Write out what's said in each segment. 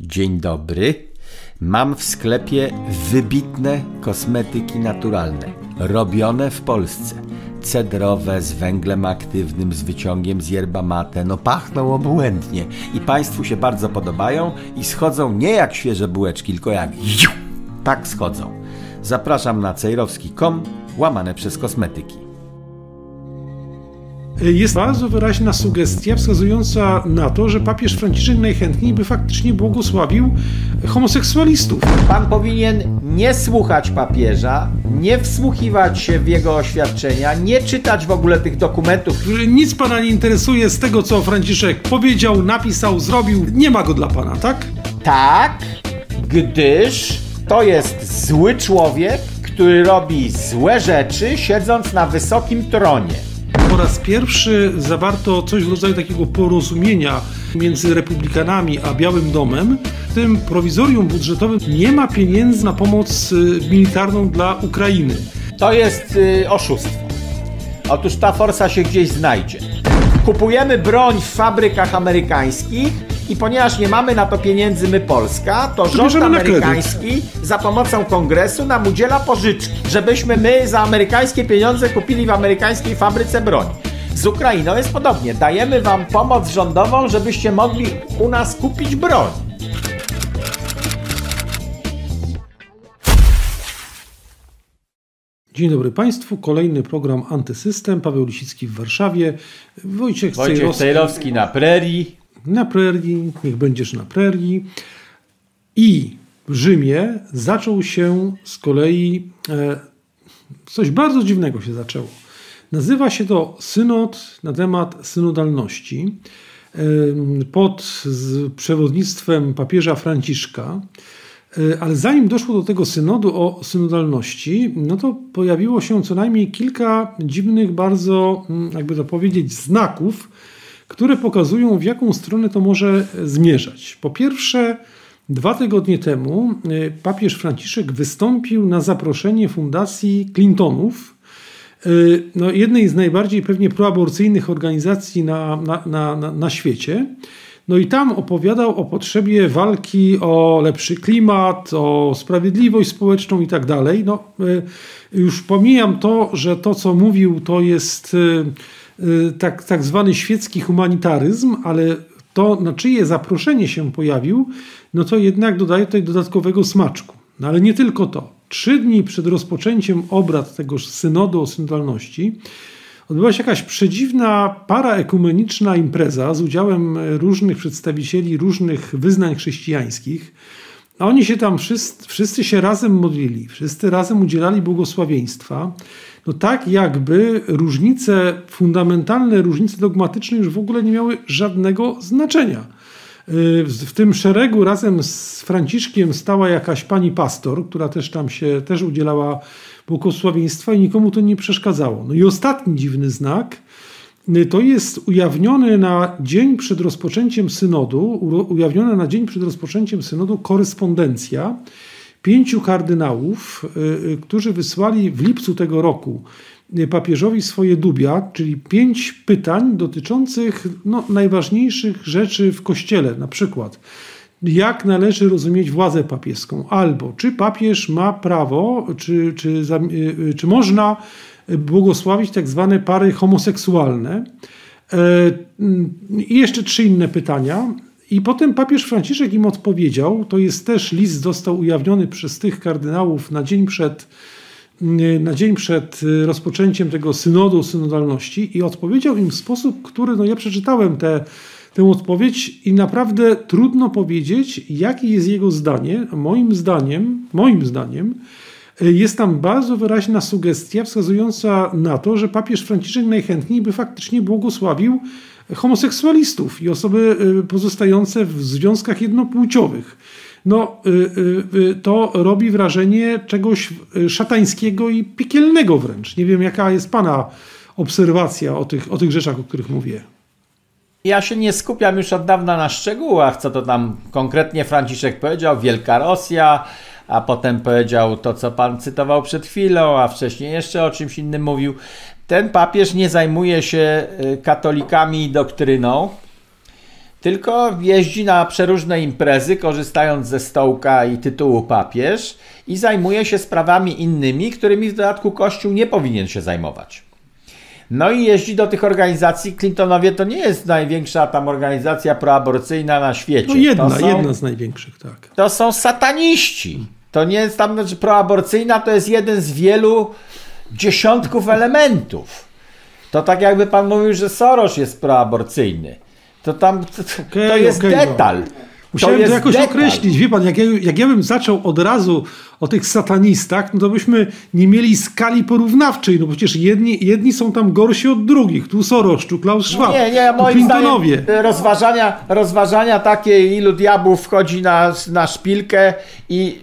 Dzień dobry. Mam w sklepie wybitne kosmetyki naturalne, robione w Polsce. Cedrowe, z węglem aktywnym, z wyciągiem z yerba mate. No pachną obłędnie i Państwu się bardzo podobają i schodzą nie jak świeże bułeczki, tylko jak tak schodzą. Zapraszam na cejrowski.com łamane przez kosmetyki. Jest bardzo wyraźna sugestia wskazująca na to, że papież Franciszek najchętniej by faktycznie błogosławił homoseksualistów. Pan powinien nie słuchać papieża, nie wsłuchiwać się w jego oświadczenia, nie czytać w ogóle tych dokumentów. Nic pana nie interesuje z tego, co Franciszek powiedział, napisał, zrobił. Nie ma go dla pana, tak? Tak, gdyż to jest zły człowiek, który robi złe rzeczy, siedząc na wysokim tronie. Po raz pierwszy zawarto coś w rodzaju takiego porozumienia między republikanami a Białym Domem. W tym prowizorium budżetowym nie ma pieniędzy na pomoc y, militarną dla Ukrainy. To jest y, oszustwo. Otóż ta forsa się gdzieś znajdzie. Kupujemy broń w fabrykach amerykańskich i ponieważ nie mamy na to pieniędzy my Polska, to rząd na kredyt. amerykański za pomocą kongresu nam udziela pożyczki, żebyśmy my za amerykańskie pieniądze kupili w amerykańskiej fabryce broń. Z Ukrainą jest podobnie. Dajemy wam pomoc rządową, żebyście mogli u nas kupić broń. Dzień dobry Państwu, kolejny program Antysystem. Paweł Lisicki w Warszawie, Wojciech, Wojciech Cejrowski Cejrowski na prerii. Na prerii, niech będziesz na prerii. I w Rzymie zaczął się z kolei e, coś bardzo dziwnego się zaczęło. Nazywa się to synod na temat synodalności e, pod przewodnictwem papieża Franciszka. E, Ale zanim doszło do tego synodu o synodalności, no to pojawiło się co najmniej kilka dziwnych, bardzo, mm, jakby to powiedzieć, znaków, które pokazują, w jaką stronę to może zmierzać. Po pierwsze, dwa tygodnie temu y, papież Franciszek wystąpił na zaproszenie Fundacji Clintonów, y, no jednej z najbardziej pewnie proaborcyjnych organizacji na, na, na, na, świecie. No i tam opowiadał o potrzebie walki o lepszy klimat, o sprawiedliwość społeczną i tak dalej. No, już pomijam to, że to, co mówił, to jest tak, tak zwany świecki humanitaryzm, ale to, na czyje zaproszenie się pojawił, no to jednak dodaje tutaj dodatkowego smaczku. No ale nie tylko to. Trzy dni przed rozpoczęciem obrad tegoż synodu o synodalności odbyła się jakaś przedziwna paraekumeniczna impreza z udziałem różnych przedstawicieli różnych wyznań chrześcijańskich. A oni się tam wszyscy, wszyscy się razem modlili, wszyscy razem udzielali błogosławieństwa. No tak jakby różnice, fundamentalne różnice dogmatyczne już w ogóle nie miały żadnego znaczenia. Y, W tym szeregu razem z Franciszkiem stała jakaś pani pastor, która też tam się też udzielała błogosławieństwa i nikomu to nie przeszkadzało. No i ostatni dziwny znak y, to jest ujawnione na dzień przed rozpoczęciem synodu, ujawniona na dzień przed rozpoczęciem synodu korespondencja pięciu kardynałów, y, y, którzy wysłali w lipcu tego roku y, papieżowi swoje dubia, czyli pięć pytań dotyczących no, najważniejszych rzeczy w Kościele, na przykład jak należy rozumieć władzę papieską, albo czy papież ma prawo, czy, czy, czy można błogosławić tak zwane pary homoseksualne. E, I jeszcze trzy inne pytania. I potem papież Franciszek im odpowiedział. To jest też list, został ujawniony przez tych kardynałów na dzień przed, na dzień przed y, rozpoczęciem tego synodu, synodalności, i odpowiedział im w sposób, który no ja przeczytałem tę tę odpowiedź i naprawdę trudno powiedzieć, jakie jest jego zdanie. Moim zdaniem, moim zdaniem, y, jest tam bardzo wyraźna sugestia wskazująca na to, że papież Franciszek najchętniej by faktycznie błogosławił homoseksualistów i osoby y, pozostające w związkach jednopłciowych. No, y, y, to robi wrażenie czegoś szatańskiego i piekielnego wręcz. Nie wiem, jaka jest Pana obserwacja o tych, o tych rzeczach, o których mówię. Ja się nie skupiam już od dawna na szczegółach, co to tam konkretnie Franciszek powiedział, Wielka Rosja, a potem powiedział to, co pan cytował przed chwilą, a wcześniej jeszcze o czymś innym mówił. Ten papież nie zajmuje się y, katolikami i doktryną, tylko jeździ na przeróżne imprezy, korzystając ze stołka i tytułu papież i zajmuje się sprawami innymi, którymi w dodatku Kościół nie powinien się zajmować. No i jeździ do tych organizacji. Clintonowie to nie jest największa tam organizacja proaborcyjna na świecie. No jedna, są, jedna z największych, tak. To są sataniści. To nie jest tam, znaczy proaborcyjna to jest jeden z wielu dziesiątków elementów. To tak jakby pan mówił, że Soros jest proaborcyjny. To tam to, okay, to jest okay, detal. No. Musiałem to, to jakoś detal. określić. Wie pan, jak ja, jak ja bym zaczął od razu o tych satanistach, no to byśmy nie mieli skali porównawczej, no przecież jedni, jedni są tam gorsi od drugich. Tu Soros, tu Klaus Schwab, nie, nie, moim. Zdaniem rozważania, rozważania takie, ilu diabłów wchodzi na, na szpilkę i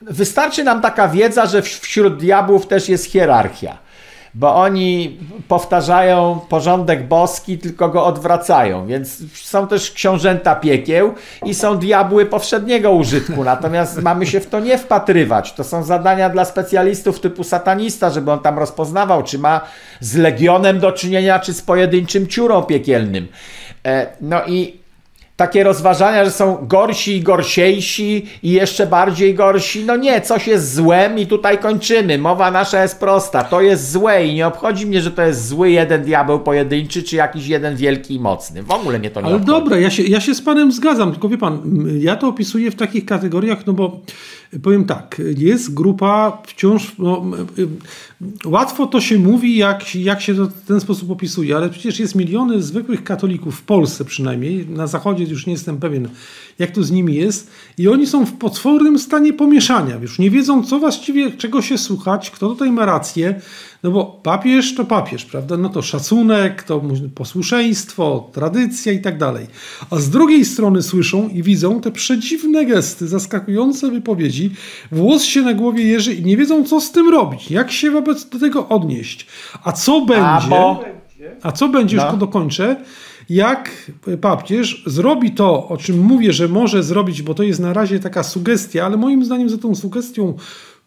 wystarczy nam taka wiedza, że wśród diabłów też jest hierarchia bo oni powtarzają porządek boski, tylko go odwracają, więc są też książęta piekieł i są diabły powszedniego użytku, natomiast mamy się w to nie wpatrywać. To są zadania dla specjalistów typu satanista, żeby on tam rozpoznawał, czy ma z legionem do czynienia, czy z pojedynczym ciurą piekielnym. E, no i takie rozważania, że są gorsi i gorsiejsi i jeszcze bardziej gorsi. No nie, coś jest złem i tutaj kończymy. Mowa nasza jest prosta. To jest złe i nie obchodzi mnie, że to jest zły jeden diabeł pojedynczy, czy jakiś jeden wielki i mocny. W ogóle mnie to nie Ale obchodzi. dobra, ja się, ja się z panem zgadzam, tylko wie pan, ja to opisuję w takich kategoriach, no bo powiem tak, jest grupa wciąż, no, łatwo to się mówi, jak, jak się to w ten sposób opisuje, ale przecież jest miliony zwykłych katolików w Polsce przynajmniej, na zachodzie już nie jestem pewien, jak to z nimi jest. I oni są w potwornym stanie pomieszania, już nie wiedzą, co właściwie, czego się słuchać, kto tutaj ma rację, no bo papież to papież, prawda? No to szacunek, to posłuszeństwo, tradycja i tak dalej. A z drugiej strony słyszą i widzą te przedziwne gesty, zaskakujące wypowiedzi, włos się na głowie jeży i nie wiedzą, co z tym robić, jak się wobec do tego odnieść. A co będzie, a, bo... a co będzie, no. już to dokończę, jak papież zrobi to, o czym mówię, że może zrobić, bo to jest na razie taka sugestia, ale moim zdaniem za tą sugestią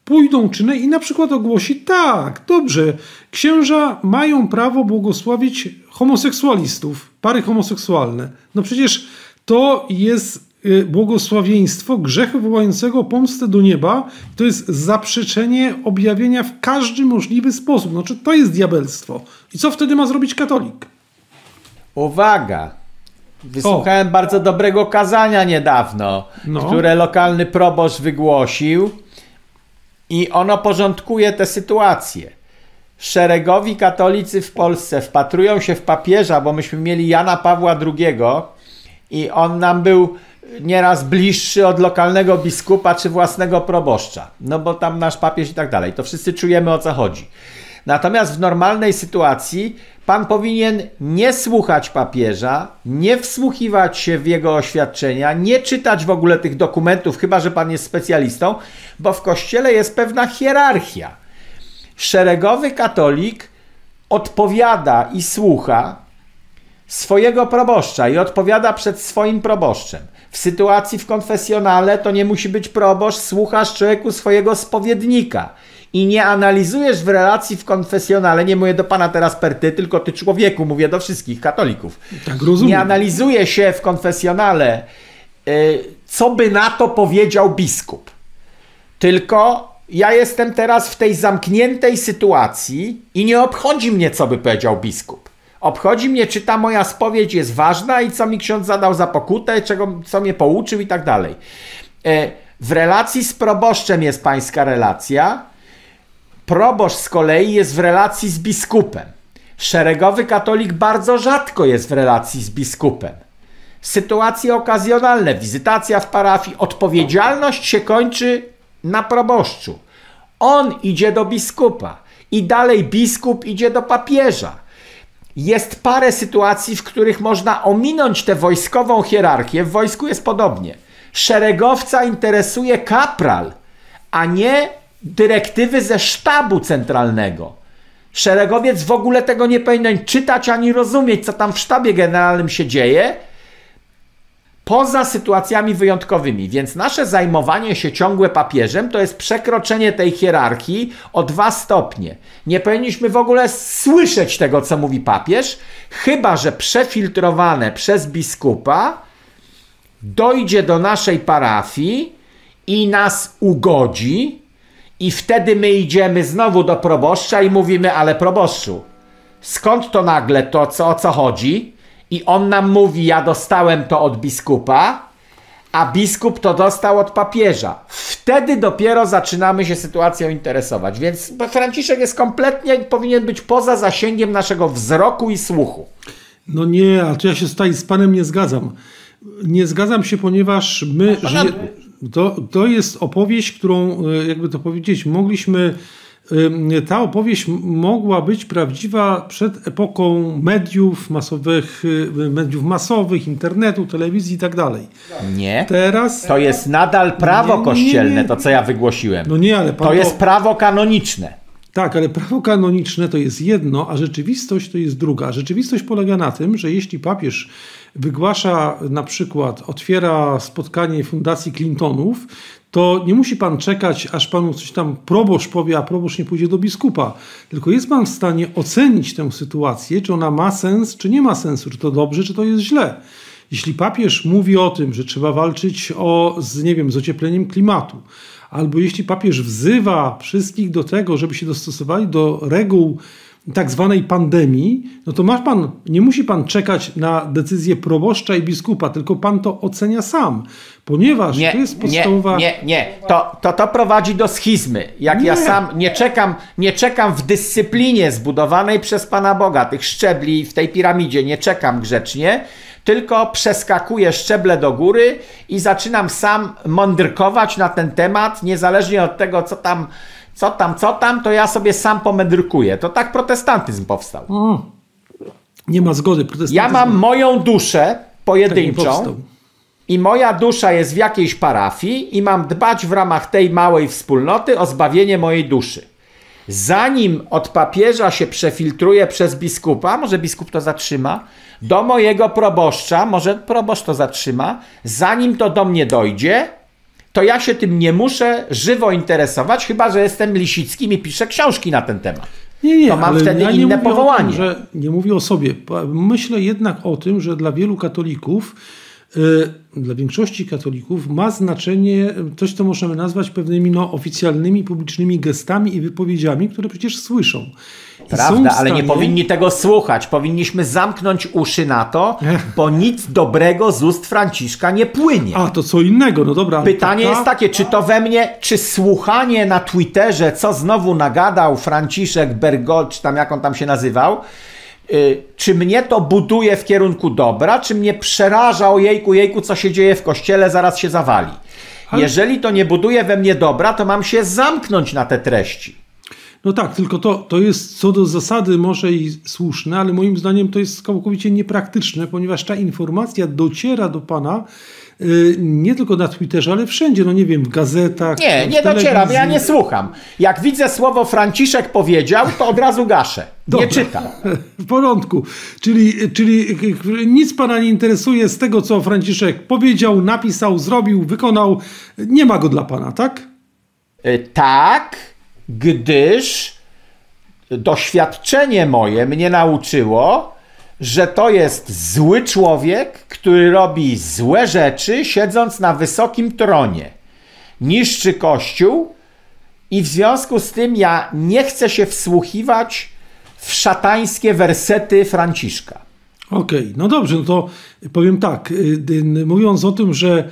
pójdą czyny i na przykład ogłosi tak, dobrze, księża mają prawo błogosławić homoseksualistów, pary homoseksualne. No przecież to jest y, błogosławieństwo grzechu wołającego pomstę do nieba. To jest zaprzeczenie objawienia w każdy możliwy sposób. Znaczy to jest diabelstwo. I co wtedy ma zrobić katolik? Uwaga! Wysłuchałem o. bardzo dobrego kazania niedawno, no. które lokalny proboszcz wygłosił i ono porządkuje tę sytuację. Szeregowi katolicy w Polsce wpatrują się w papieża, bo myśmy mieli Jana Pawła II i on nam był nieraz bliższy od lokalnego biskupa czy własnego proboszcza. No bo tam nasz papież i tak dalej. To wszyscy czujemy o co chodzi. Natomiast w normalnej sytuacji pan powinien nie słuchać papieża, nie wsłuchiwać się w jego oświadczenia, nie czytać w ogóle tych dokumentów, chyba że pan jest specjalistą, bo w kościele jest pewna hierarchia. Szeregowy katolik odpowiada i słucha swojego proboszcza i odpowiada przed swoim proboszczem. W sytuacji w konfesjonale to nie musi być proboszcz, słuchasz człowieku swojego spowiednika i nie analizujesz w relacji w konfesjonale, nie mówię do pana teraz per ty, tylko ty człowieku, mówię do wszystkich katolików. Tak, rozumiem. Nie analizuje się w konfesjonale, y, co by na to powiedział biskup. Tylko ja jestem teraz w tej zamkniętej sytuacji i nie obchodzi mnie, co by powiedział biskup. Obchodzi mnie, czy ta moja spowiedź jest ważna i co mi ksiądz zadał za pokutę, czego, co mnie pouczył i tak dalej. Y, w relacji z proboszczem jest pańska relacja, Proboszcz z kolei jest w relacji z biskupem. Szeregowy katolik bardzo rzadko jest w relacji z biskupem. Sytuacje okazjonalne, wizytacja w parafii, odpowiedzialność się kończy na proboszczu. On idzie do biskupa i dalej biskup idzie do papieża. Jest parę sytuacji, w których można ominąć tę wojskową hierarchię. W wojsku jest podobnie. Szeregowca interesuje kapral, a nie dyrektywy ze sztabu centralnego. Szeregowiec w ogóle tego nie powinien czytać ani rozumieć, co tam w sztabie generalnym się dzieje. poza sytuacjami wyjątkowymi. Więc nasze zajmowanie się ciągłe papieżem to jest przekroczenie tej hierarchii o dwa stopnie. Nie powinniśmy w ogóle słyszeć tego, co mówi papież, chyba że przefiltrowane przez biskupa dojdzie do naszej parafii i nas ugodzi, i wtedy my idziemy znowu do proboszcza i mówimy, ale proboszczu, skąd to nagle to, co, o co chodzi? I on nam mówi, ja dostałem to od biskupa, a biskup to dostał od papieża. Wtedy dopiero zaczynamy się sytuacją interesować. Więc Franciszek jest kompletnie, powinien być poza zasięgiem naszego wzroku i słuchu. No nie, a to ja się tutaj z panem nie zgadzam. Nie zgadzam się, ponieważ my. Żyje, to, to jest opowieść, którą, e, jakby to powiedzieć, mogliśmy. Ta opowieść mogła być prawdziwa przed epoką mediów masowych, e, mediów masowych, internetu, telewizji i tak dalej. Nie. Teraz. To jest nadal prawo nie, kościelne, nie, nie, to co ja wygłosiłem. No nie, ale to, to jest prawo kanoniczne. Tak, ale prawo kanoniczne to jest jedno, a rzeczywistość to jest druga. Rzeczywistość polega na tym, że jeśli papież wygłasza na przykład, otwiera spotkanie Fundacji Clintonów, to nie musi pan czekać, aż panu coś tam proboszcz powie, a proboszcz nie pójdzie do biskupa. Tylko jest pan w stanie ocenić tę sytuację, czy ona ma sens, czy nie ma sensu, czy to dobrze, czy to jest źle. Jeśli papież mówi o tym, że trzeba walczyć o, z, nie wiem, z ociepleniem klimatu, albo jeśli papież wzywa wszystkich do tego, żeby się dostosowali do reguł tak zwanej pandemii, no to masz pan, nie musi pan czekać na decyzję proboszcza i biskupa, tylko pan to ocenia sam, ponieważ nie, to jest podstawowa... Nie, nie, nie. To, to, to prowadzi do schizmy. Jak nie. ja sam nie czekam, nie czekam w dyscyplinie zbudowanej przez Pana Boga, tych szczebli w tej piramidzie, nie czekam grzecznie, tylko przeskakuję szczeble do góry i zaczynam sam mądrkować na ten temat, niezależnie od tego, co tam co tam, co tam, to ja sobie sam pomędrkuję. To tak protestantyzm powstał. O, nie ma zgody. Ja mam moją duszę pojedynczą tak i moja dusza jest w jakiejś parafii i mam dbać w ramach tej małej wspólnoty o zbawienie mojej duszy. Zanim od papieża się przefiltruje przez biskupa, może biskup to zatrzyma, do mojego proboszcza, może proboszcz to zatrzyma, zanim to do mnie dojdzie, to ja się tym nie muszę żywo interesować, chyba że jestem Lisickim i piszę książki na ten temat. Nie, nie, to mam wtedy ja inne powołanie. Tym, że nie mówię o sobie. Myślę jednak o tym, że dla wielu katolików, dla większości katolików ma znaczenie coś, co możemy nazwać pewnymi no, oficjalnymi, publicznymi gestami i wypowiedziami, które przecież słyszą. Prawda, ale nie powinni tego słuchać. Powinniśmy zamknąć uszy na to, bo nic dobrego z ust Franciszka nie płynie. A, to co innego, no dobra. Pytanie jest takie, czy to we mnie, czy słuchanie na Twitterze, co znowu nagadał Franciszek Bergol, czy tam jak on tam się nazywał, czy mnie to buduje w kierunku dobra, czy mnie przeraża, o jejku, jejku, co się dzieje w kościele, zaraz się zawali. Ale... Jeżeli to nie buduje we mnie dobra, to mam się zamknąć na te treści. No tak, tylko to, to jest co do zasady może i słuszne, ale moim zdaniem to jest całkowicie niepraktyczne, ponieważ ta informacja dociera do pana y, nie tylko na Twitterze, ale wszędzie, no nie wiem, w gazetach. Nie, nie dociera, ja nie słucham. Jak widzę słowo Franciszek powiedział, to od razu gaszę. Dobra. Nie czytam. W porządku. Czyli, czyli nic pana nie interesuje z tego, co Franciszek powiedział, napisał, zrobił, wykonał. Nie ma go dla pana, tak? Y, tak gdyż doświadczenie moje mnie nauczyło, że to jest zły człowiek, który robi złe rzeczy, siedząc na wysokim tronie. Niszczy kościół i w związku z tym ja nie chcę się wsłuchiwać w szatańskie wersety Franciszka. Okej, okay, no dobrze, no to powiem tak. Y, y, mówiąc o tym, że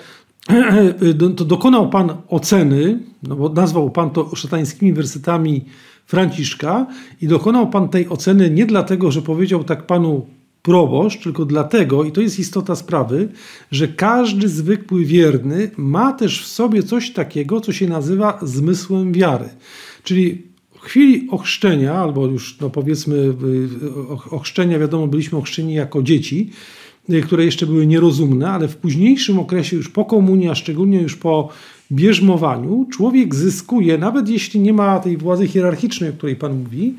to dokonał Pan oceny, no bo nazwał Pan to szatańskimi wersetami Franciszka i dokonał Pan tej oceny nie dlatego, że powiedział tak Panu proboszcz, tylko dlatego, i to jest istota sprawy, że każdy zwykły wierny ma też w sobie coś takiego, co się nazywa zmysłem wiary. Czyli w chwili ochrzczenia, albo już no powiedzmy ochrzczenia, wiadomo, byliśmy ochrzczeni jako dzieci, Y, które jeszcze były nierozumne, ale w późniejszym okresie, już po komunii, a szczególnie już po bierzmowaniu, człowiek zyskuje, nawet jeśli nie ma tej władzy hierarchicznej, o której Pan mówi,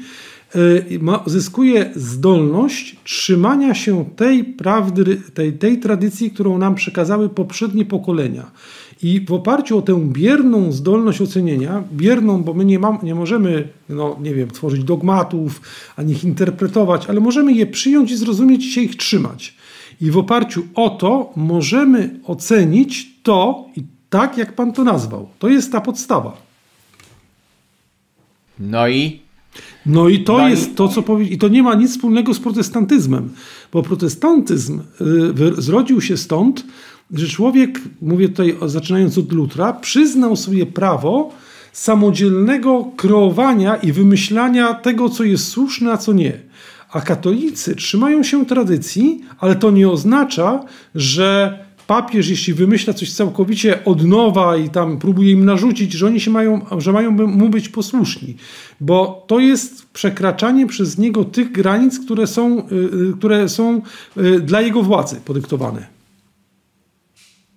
ma, zyskuje zdolność trzymania się tej prawdy, tej, tej tradycji, którą nam przekazały poprzednie pokolenia. I w oparciu o tę bierną zdolność ocenienia, bierną, bo my nie, mam, nie możemy, no nie wiem, tworzyć dogmatów, ani ich interpretować, ale możemy je przyjąć i zrozumieć i się ich trzymać. I w oparciu o to możemy ocenić to i tak, jak Pan to nazwał. To jest ta podstawa. No i? No i to no jest i... to, co powie... I to nie ma nic wspólnego z protestantyzmem, bo protestantyzm y, zrodził się stąd, że człowiek, mówię tutaj zaczynając od Lutra, przyznał sobie prawo samodzielnego kreowania i wymyślania tego, co jest słuszne, a co nie. A katolicy trzymają się tradycji, ale to nie oznacza, że papież, jeśli wymyśla coś całkowicie od nowa i tam próbuje im narzucić, że oni się mają, że mają mu być posłuszni, bo to jest przekraczanie przez niego tych granic, które są, y, y, które są y, dla jego władzy podyktowane.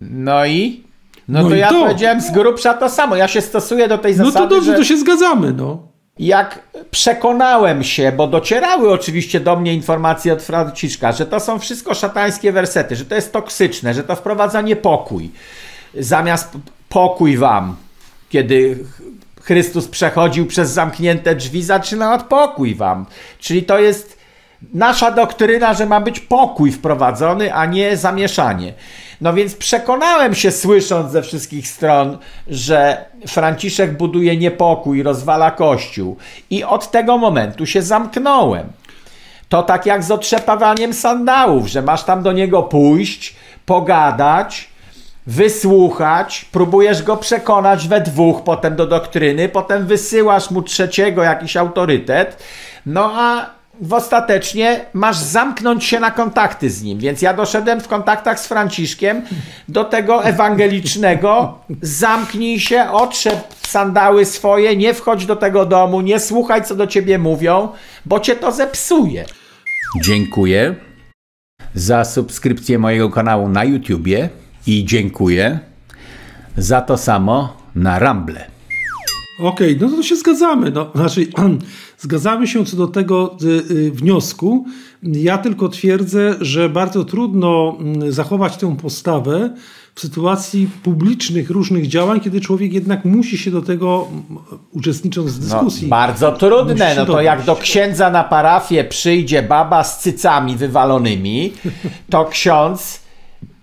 No i? No, no to i ja to. powiedziałem z grubsza to samo. Ja się stosuję do tej zasady. No to dobrze, że... to się zgadzamy, no jak przekonałem się, bo docierały oczywiście do mnie informacje od Franciszka, że to są wszystko szatańskie wersety, że to jest toksyczne, że to wprowadza niepokój. Zamiast pokój wam, kiedy Chrystus przechodził przez zamknięte drzwi, zaczyna od pokój wam. Czyli to jest nasza doktryna, że ma być pokój wprowadzony, a nie zamieszanie. No więc przekonałem się, słysząc ze wszystkich stron, że Franciszek buduje niepokój, rozwala kościół. I od tego momentu się zamknąłem. To tak jak z otrzepawaniem sandałów, że masz tam do niego pójść, pogadać, wysłuchać, próbujesz go przekonać we dwóch potem do doktryny, potem wysyłasz mu trzeciego jakiś autorytet. No a w ostatecznie masz zamknąć się na kontakty z nim. Więc ja doszedłem w kontaktach z Franciszkiem do tego ewangelicznego. Zamknij się, otrzep sandały swoje, nie wchodź do tego domu, nie słuchaj, co do ciebie mówią, bo cię to zepsuje. Dziękuję za subskrypcję mojego kanału na YouTubie i dziękuję za to samo na Ramble. Okej, okay, no to się zgadzamy. No, znaczy, zgadzamy się co do tego y, y, wniosku. Ja tylko twierdzę, że bardzo trudno mm, zachować tę postawę w sytuacji publicznych różnych działań, kiedy człowiek jednak musi się do tego, mm, uczestnicząc w dyskusji. No, bardzo trudne. No to jak do księdza na parafię przyjdzie baba z cycami wywalonymi, to ksiądz,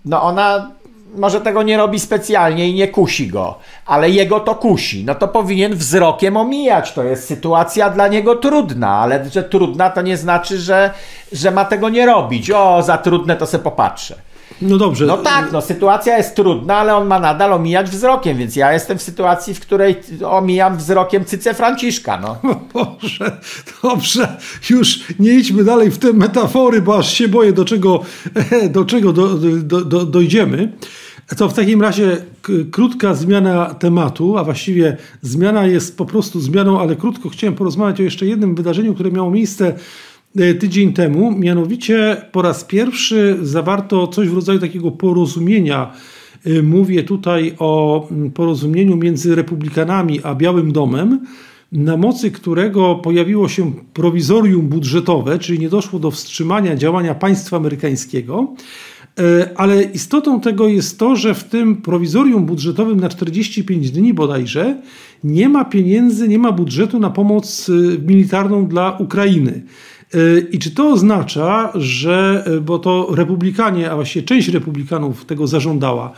no ona może tego nie robi specjalnie i nie kusi go, ale jego to kusi, no to powinien wzrokiem omijać. To jest sytuacja dla niego trudna, ale że trudna to nie znaczy, że, że ma tego nie robić. O, za trudne to se popatrzę. No dobrze. No tak, no sytuacja jest trudna, ale on ma nadal omijać wzrokiem, więc ja jestem w sytuacji, w której omijam wzrokiem cyce Franciszka, no. Boże, dobrze, już nie idźmy dalej w te metafory, bo aż się boję, do czego, do czego do, do, do, dojdziemy. To w takim razie krótka zmiana tematu, a właściwie zmiana jest po prostu zmianą, ale krótko chciałem porozmawiać o jeszcze jednym wydarzeniu, które miało miejsce tydzień temu. Mianowicie po raz pierwszy zawarto coś w rodzaju takiego porozumienia. E, mówię tutaj o mm, porozumieniu między republikanami a Białym Domem, na mocy którego pojawiło się prowizorium budżetowe, czyli nie doszło do wstrzymania działania państwa amerykańskiego. E, ale istotą tego jest to, że w tym prowizorium budżetowym na 45 dni bodajże nie ma pieniędzy, nie ma budżetu na pomoc e, militarną dla Ukrainy. E, I czy to oznacza, że, bo to republikanie, a właściwie część republikanów tego zażądała,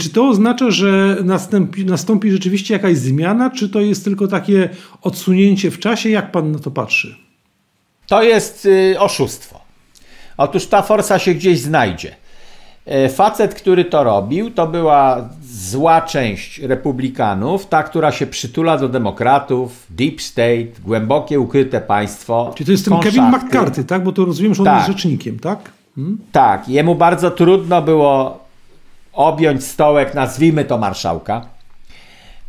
czy to oznacza, że nastąpi, nastąpi rzeczywiście jakaś zmiana, czy to jest tylko takie odsunięcie w czasie? Jak pan na to patrzy? To jest y, oszustwo. Otóż ta forsa się gdzieś znajdzie. E, facet, który to robił, to była zła część republikanów, ta, która się przytula do demokratów, deep state, głębokie, ukryte państwo. Czyli to jest ten Kevin McCarthy, tak? Bo to rozumiem, że on tak. jest rzecznikiem, tak? Hmm? Tak. Jemu bardzo trudno było objąć stołek, nazwijmy to marszałka,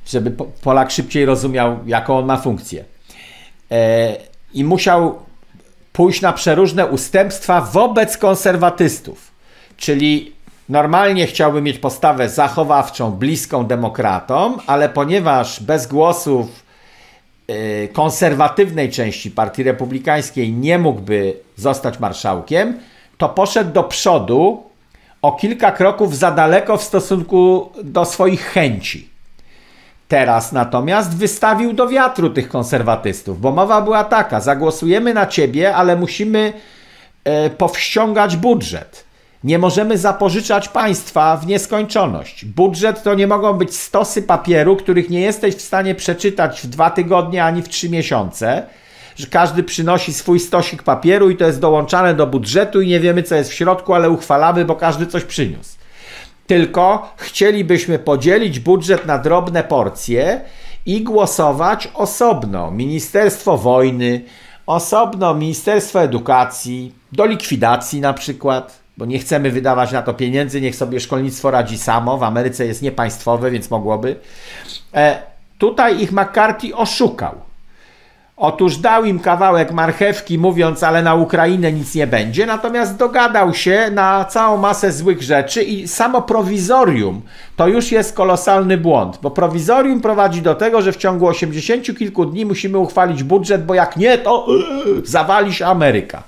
żeby Polak szybciej rozumiał, jaką on ma funkcję. E, I musiał pójść na przeróżne ustępstwa wobec konserwatystów Czyli normalnie chciałby mieć postawę zachowawczą, bliską demokratom, ale ponieważ bez głosów y, konserwatywnej części Partii Republikańskiej nie mógłby zostać marszałkiem, to poszedł do przodu o kilka kroków za daleko w stosunku do swoich chęci. Teraz natomiast wystawił do wiatru tych konserwatystów, bo mowa była taka: zagłosujemy na ciebie, ale musimy e, powściągać budżet. Nie możemy zapożyczać państwa w nieskończoność. Budżet to nie mogą być stosy papieru, których nie jesteś w stanie przeczytać w dwa tygodnie ani w trzy miesiące. Że każdy przynosi swój stosik papieru i to jest dołączane do budżetu i nie wiemy co jest w środku, ale uchwalamy, bo każdy coś przyniósł. Tylko chcielibyśmy podzielić budżet na drobne porcje i głosować osobno. Ministerstwo Wojny, osobno Ministerstwo Edukacji, do likwidacji na przykład, bo nie chcemy wydawać na to pieniędzy, niech sobie szkolnictwo radzi samo. W Ameryce jest niepaństwowe, więc mogłoby. E, tutaj ich McCarthy oszukał. Otóż dał im kawałek marchewki, mówiąc, ale na Ukrainę nic nie będzie, natomiast dogadał się na całą masę złych rzeczy i samo prowizorium to już jest kolosalny błąd, bo prowizorium prowadzi do tego, że w ciągu 80 kilku dni musimy uchwalić budżet, bo jak nie, to yy, zawali się Ameryka.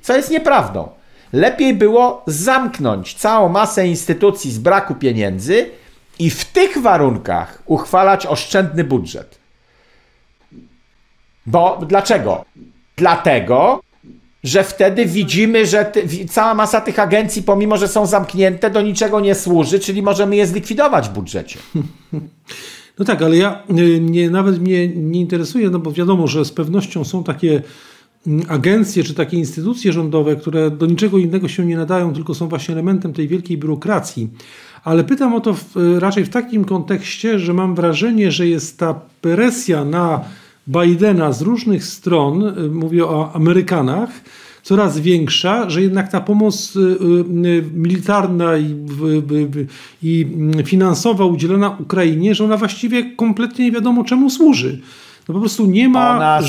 Co jest nieprawdą. Lepiej było zamknąć całą masę instytucji z braku pieniędzy i w tych warunkach uchwalać oszczędny budżet. Bo dlaczego? Dlatego, że wtedy widzimy, że ty, cała masa tych agencji, pomimo że są zamknięte, do niczego nie służy, czyli możemy je zlikwidować w budżecie. No tak, ale ja y, nie, nawet mnie nie interesuje, no bo wiadomo, że z pewnością są takie agencje czy takie instytucje rządowe, które do niczego innego się nie nadają, tylko są właśnie elementem tej wielkiej biurokracji. Ale pytam o to w, raczej w takim kontekście, że mam wrażenie, że jest ta presja na Bidena z różnych stron, y, mówię o Amerykanach, coraz większa, że jednak ta pomoc y, y, militarna i, i finansowa udzielona Ukrainie, że ona właściwie kompletnie nie wiadomo czemu służy. No po prostu nie ma nas...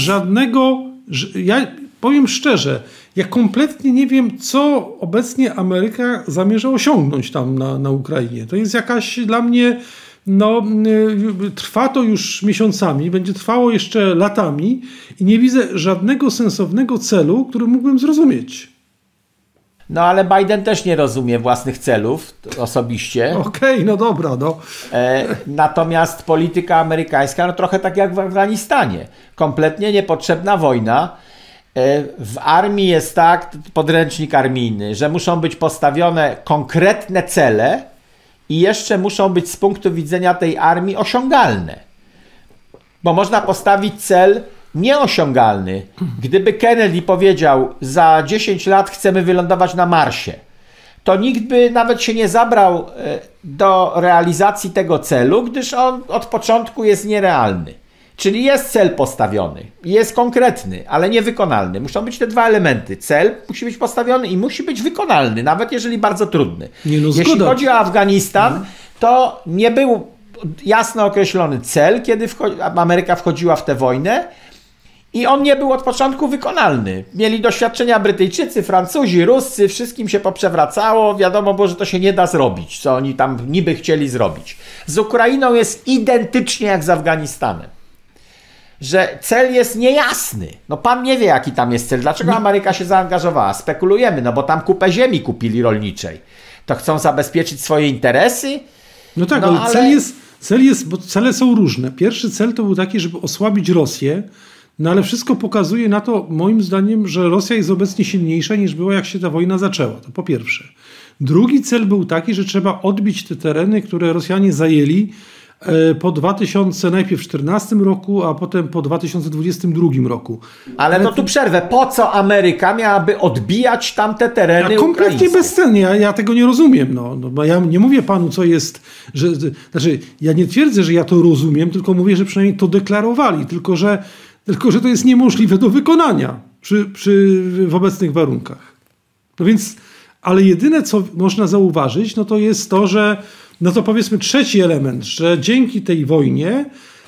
żadnego. Ja powiem szczerze, ja kompletnie nie wiem, co obecnie Ameryka zamierza osiągnąć tam na, na Ukrainie. To jest jakaś dla mnie no, y, trwa to już miesiącami, będzie trwało jeszcze latami i nie widzę żadnego sensownego celu, który mógłbym zrozumieć. No ale Biden też nie rozumie własnych celów osobiście. Okej, okay, no dobra, no. E, natomiast polityka amerykańska, no trochę tak jak w Afganistanie. Kompletnie niepotrzebna wojna. E, w armii jest tak, podręcznik armijny, że muszą być postawione konkretne cele, i jeszcze muszą być z punktu widzenia tej armii osiągalne. Bo można postawić cel nieosiągalny. Gdyby Kennedy powiedział, za 10 lat chcemy wylądować na Marsie, to nikt by nawet się nie zabrał e, do realizacji tego celu, gdyż on od początku jest nierealny. Czyli jest cel postawiony, jest konkretny, ale niewykonalny. Muszą być te dwa elementy. Cel musi być postawiony i musi być wykonalny, nawet jeżeli bardzo trudny. Nie, no, Jeśli chodzi o Afganistan, mhm. to nie był jasno określony cel, kiedy Ameryka wchodziła w tę wojnę. I on nie był od początku wykonalny. Mieli doświadczenia Brytyjczycy, Francuzi, Ruscy, wszystkim się poprzewracało. Wiadomo było, że to się nie da zrobić, co oni tam niby chcieli zrobić. Z Ukrainą jest identycznie jak z Afganistanem że cel jest niejasny. No pan nie wie, jaki tam jest cel. Dlaczego Ameryka się zaangażowała? Spekulujemy, no bo tam kupę ziemi kupili rolniczej. To chcą zabezpieczyć swoje interesy? No tak, no, ale, cel jest, cel jest, bo cele są różne. Pierwszy cel to był taki, żeby osłabić Rosję, no ale wszystko pokazuje na to, moim zdaniem, że Rosja jest obecnie silniejsza niż była, jak się ta wojna zaczęła. To po pierwsze. Drugi cel był taki, że trzeba odbić te tereny, które Rosjanie zajęli E, po 2000 najpierw 2014 roku, a potem po 2022 roku. Ale no tu przerwę. Po co Ameryka miałaby odbijać tamte tereny ja Kompletnie bezcennie. Ja, ja tego nie rozumiem. No, no, bo ja nie mówię panu, co jest... Że, znaczy, ja nie twierdzę, że ja to rozumiem, tylko mówię, że przynajmniej to deklarowali. Tylko, że, tylko, że to jest niemożliwe do wykonania przy, przy, w obecnych warunkach. No więc... Ale jedyne, co można zauważyć, no to jest to, że no to powiedzmy trzeci element, że dzięki tej wojnie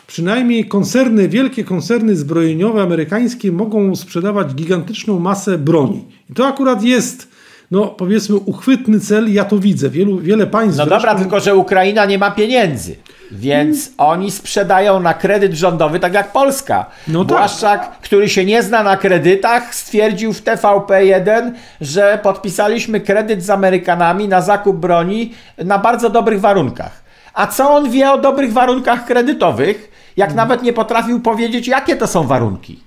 przynajmniej koncerny, wielkie koncerny zbrojeniowe amerykańskie mogą sprzedawać gigantyczną masę broni. I to akurat jest no powiedzmy uchwytny cel, ja to widzę. Wielu, wiele państw... No dobra, tylko że Ukraina nie ma pieniędzy. Więc oni sprzedają na kredyt rządowy, tak jak Polska. No tak. Błaszczak, który się nie zna na kredytach, stwierdził w TVP1, że podpisaliśmy kredyt z Amerykanami na zakup broni na bardzo dobrych warunkach. A co on wie o dobrych warunkach kredytowych, jak Mm. nawet nie potrafił powiedzieć, jakie to są warunki?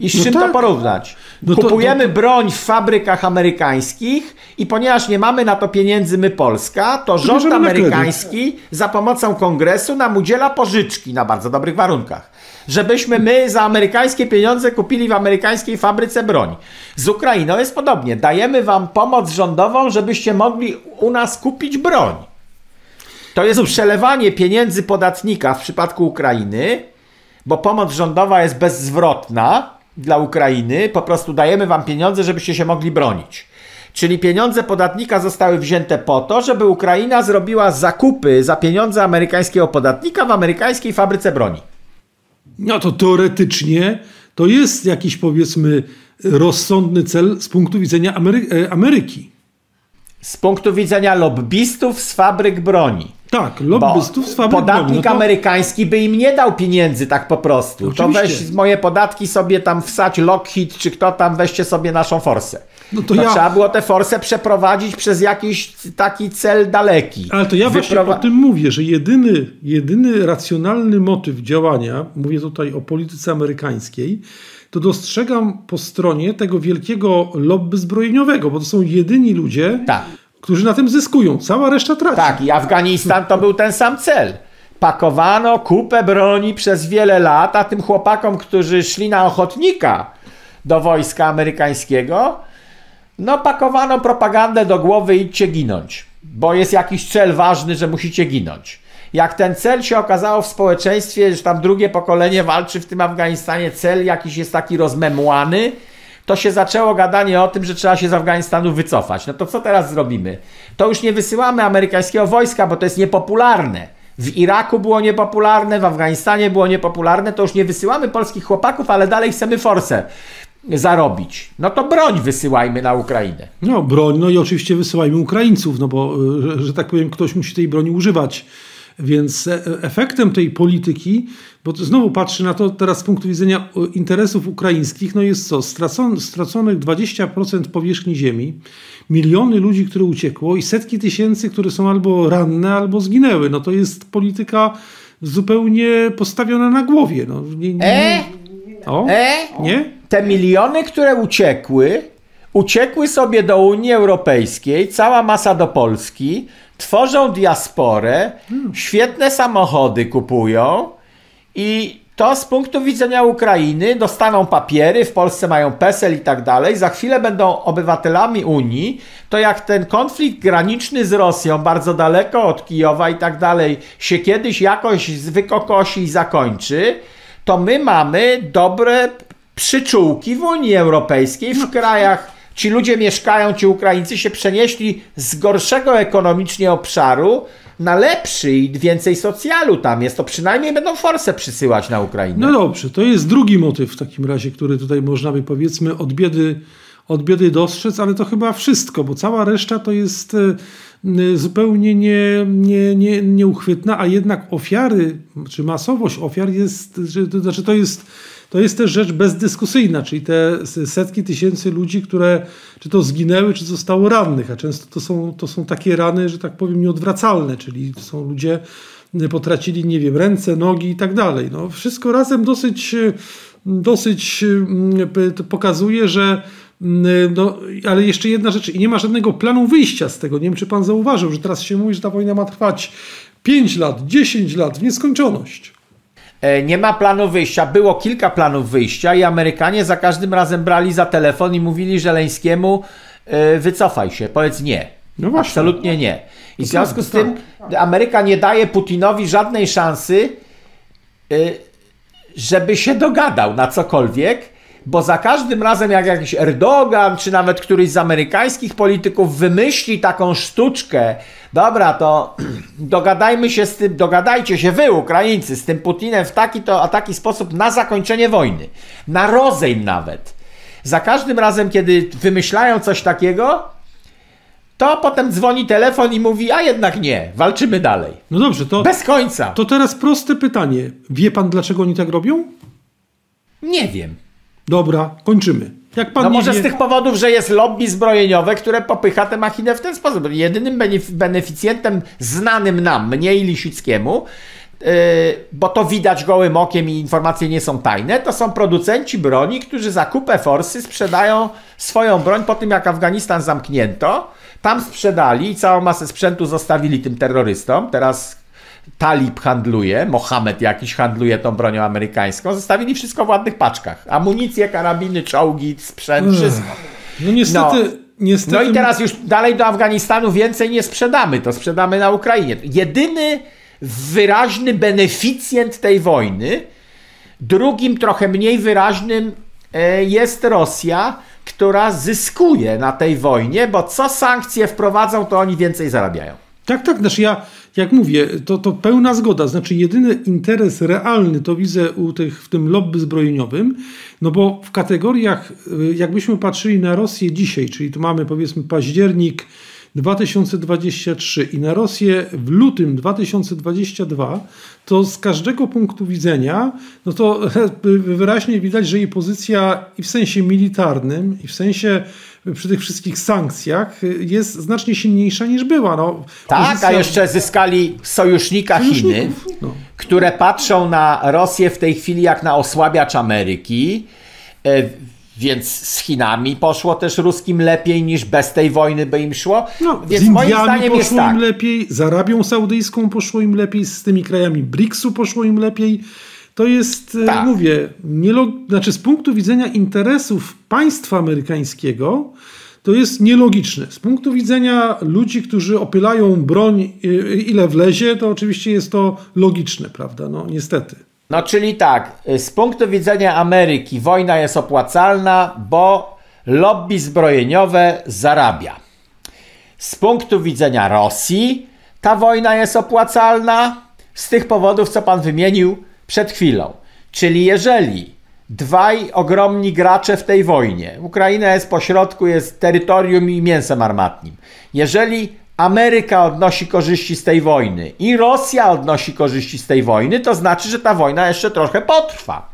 I z No czym tak. to porównać? No to- Kupujemy broń w fabrykach amerykańskich i ponieważ nie mamy na to pieniędzy my Polska, to rząd amerykański za pomocą kongresu nam udziela pożyczki na bardzo dobrych warunkach. Żebyśmy my za amerykańskie pieniądze kupili w amerykańskiej fabryce broń. Z Ukrainą jest podobnie. Dajemy wam pomoc rządową, żebyście mogli u nas kupić broń. To jest przelewanie pieniędzy podatnika w przypadku Ukrainy, bo pomoc rządowa jest bezzwrotna dla Ukrainy. Po prostu dajemy wam pieniądze, żebyście się mogli bronić. Czyli pieniądze podatnika zostały wzięte po to, żeby Ukraina zrobiła zakupy za pieniądze amerykańskiego podatnika w amerykańskiej fabryce broni. No to teoretycznie to jest jakiś powiedzmy rozsądny cel z punktu widzenia Amery e, Ameryki. Z punktu widzenia lobbystów z fabryk broni. Tak, lobbystów z fabryk podatnik. No to- amerykański by im nie dał pieniędzy tak po prostu. To Oczywiście. weź z moje podatki sobie tam wsać Lockheed, czy kto tam, weźcie sobie naszą forsę. No to to ja- trzeba było tę forsę przeprowadzić przez jakiś taki cel daleki. Ale to ja właśnie Wyprowa- o tym mówię, że jedyny, jedyny racjonalny motyw działania, mówię tutaj o polityce amerykańskiej, to dostrzegam po stronie tego wielkiego lobby zbrojeniowego, bo to są jedyni ludzie, Tak. Którzy na tym zyskują. Cała reszta traci. Tak, i Afganistan to był ten sam cel. Pakowano kupę broni przez wiele lat, a tym chłopakom, którzy szli na ochotnika do wojska amerykańskiego, no pakowano propagandę do głowy idźcie ginąć, bo jest jakiś cel ważny, że musicie ginąć. Jak ten cel się okazało w społeczeństwie, że tam drugie pokolenie walczy w tym Afganistanie, cel jakiś jest taki rozmemłany, to się zaczęło gadanie o tym, że trzeba się z Afganistanu wycofać. No to co teraz zrobimy? To już nie wysyłamy amerykańskiego wojska, bo to jest niepopularne. W Iraku było niepopularne, w Afganistanie było niepopularne, to już nie wysyłamy polskich chłopaków, ale dalej chcemy forsę zarobić. No to broń wysyłajmy na Ukrainę. No, broń, no i oczywiście wysyłajmy Ukraińców, no bo, y, że, że tak powiem, ktoś musi tej broni używać. Więc e- efektem tej polityki, bo znowu patrzę na to teraz z punktu widzenia o, interesów ukraińskich, no jest co? Stracon, straconych 20% powierzchni ziemi, miliony ludzi, które uciekło i setki tysięcy, które są albo ranne, albo zginęły. No to jest polityka zupełnie postawiona na głowie. No, nie, nie, E? O, E? nie? Te miliony, które uciekły, uciekły sobie do Unii Europejskiej, cała masa do Polski, tworzą diasporę, świetne samochody kupują i to z punktu widzenia Ukrainy dostaną papiery, w Polsce mają PESEL i tak dalej, za chwilę będą obywatelami Unii, to jak ten konflikt graniczny z Rosją, bardzo daleko od Kijowa i tak dalej, się kiedyś jakoś wykokosi i zakończy, to my mamy dobre przyczółki w Unii Europejskiej, w krajach, ci ludzie mieszkają, ci Ukraińcy się przenieśli z gorszego ekonomicznie obszaru na lepszy i więcej socjalu tam jest, to przynajmniej będą forsę przysyłać na Ukrainę. No dobrze, to jest drugi motyw w takim razie, który tutaj można by powiedzmy od biedy, od biedy dostrzec, ale to chyba wszystko, bo cała reszta to jest e, zupełnie nie, nie, nie, nieuchwytna, a jednak ofiary, czy masowość ofiar jest, to znaczy to jest, to jest też rzecz bezdyskusyjna, czyli te setki tysięcy ludzi, które czy to zginęły, czy zostało rannych, a często to są, to są takie rany, że tak powiem, nieodwracalne, czyli są ludzie, potracili, nie wiem, ręce, nogi i tak dalej. No, wszystko razem dosyć, e, dosyć to pokazuje, że no, ale jeszcze jedna rzecz, i nie ma żadnego planu wyjścia z tego. Nie wiem, czy pan zauważył, że teraz się mówi, że ta wojna ma trwać 5 lat, 10 lat, w nieskończoność. E, Nie ma planu wyjścia. Było kilka planów wyjścia i Amerykanie za każdym razem brali za telefon i mówili Żeleńskiemu e, wycofaj się, powiedz nie. No właśnie. Absolutnie nie. I w związku z tym Ameryka nie daje Putinowi żadnej szansy, y, żeby się dogadał na cokolwiek, bo za każdym razem jak jakiś Erdogan, czy nawet któryś z amerykańskich polityków wymyśli taką sztuczkę, dobra, to dogadajmy się z tym, dogadajcie się wy, Ukraińcy, z tym Putinem w taki to, a taki sposób na zakończenie wojny, na rozejm nawet. Za każdym razem, kiedy wymyślają coś takiego, to potem dzwoni telefon i mówi, a jednak nie, walczymy dalej. No dobrze, to, Bez końca. to teraz proste pytanie. Wie pan, dlaczego oni tak robią? Nie wiem. Dobra, kończymy. Jak pan No może wie, z tych powodów, że jest lobby zbrojeniowe, które popycha tę machinę w ten sposób. Jedynym benef- beneficjentem znanym nam, mnie i Lisickiemu, yy, bo to widać gołym okiem i informacje nie są tajne, to są producenci broni, którzy za kupę forsy sprzedają swoją broń po tym, jak Afganistan zamknięto. Tam sprzedali i całą masę sprzętu zostawili tym terrorystom. Teraz Talib handluje, Mohamed jakiś handluje tą bronią amerykańską. Zostawili wszystko w ładnych paczkach. Amunicje, karabiny, czołgi, sprzęt, wszystko. No niestety, No. niestety... No i teraz już dalej do Afganistanu więcej nie sprzedamy, to sprzedamy na Ukrainie. Jedyny wyraźny beneficjent tej wojny, drugim trochę mniej wyraźnym e, jest Rosja, która zyskuje na tej wojnie, bo co sankcje wprowadzą, to oni więcej zarabiają. Tak, tak, znaczy ja, jak mówię, to, to pełna zgoda. Znaczy jedyny interes realny to widzę u tych, w tym lobby zbrojeniowym, no bo w kategoriach, y, jakbyśmy patrzyli na Rosję dzisiaj, czyli tu mamy powiedzmy październik 2023 i na Rosję w lutym 2022, to z każdego punktu widzenia, no to wyraźnie widać, że jej pozycja i w sensie militarnym, i w sensie przy tych wszystkich sankcjach jest znacznie silniejsza niż była. No, Tak, pozycja- a jeszcze zyskali sojusznika Chiny, no. które patrzą na Rosję w tej chwili jak na osłabiacz Ameryki. E, Więc z Chinami poszło też ruskim lepiej niż bez tej wojny by im szło. No, Więc z moim Indiami zdaniem jest poszło tak. im lepiej, z Arabią Saudyjską poszło im lepiej, z tymi krajami BRICS-u poszło im lepiej. To jest, e, Tak. mówię, nielog- znaczy z punktu widzenia interesów państwa amerykańskiego, to jest nielogiczne. Z punktu widzenia ludzi, którzy opylają broń, e, ile wlezie, to oczywiście jest to logiczne, prawda? No niestety. No czyli tak, y, z punktu widzenia Ameryki wojna jest opłacalna, bo lobby zbrojeniowe zarabia. Z punktu widzenia Rosji ta wojna jest opłacalna z tych powodów, co pan wymienił przed chwilą. Czyli jeżeli dwaj ogromni gracze w tej wojnie, Ukraina jest pośrodku, jest terytorium i mięsem armatnim. Jeżeli Ameryka odnosi korzyści z tej wojny i Rosja odnosi korzyści z tej wojny, to znaczy, że ta wojna jeszcze trochę potrwa.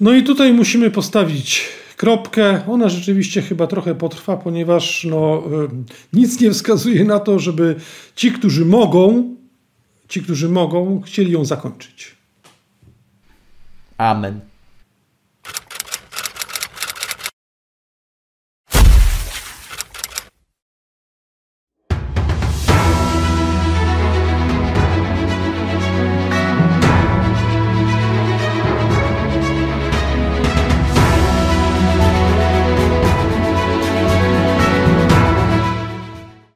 No i tutaj musimy postawić kropkę. Ona rzeczywiście chyba trochę potrwa, ponieważ no, y, nic nie wskazuje na to, żeby ci, którzy mogą, ci, którzy mogą, chcieli ją zakończyć. Amen.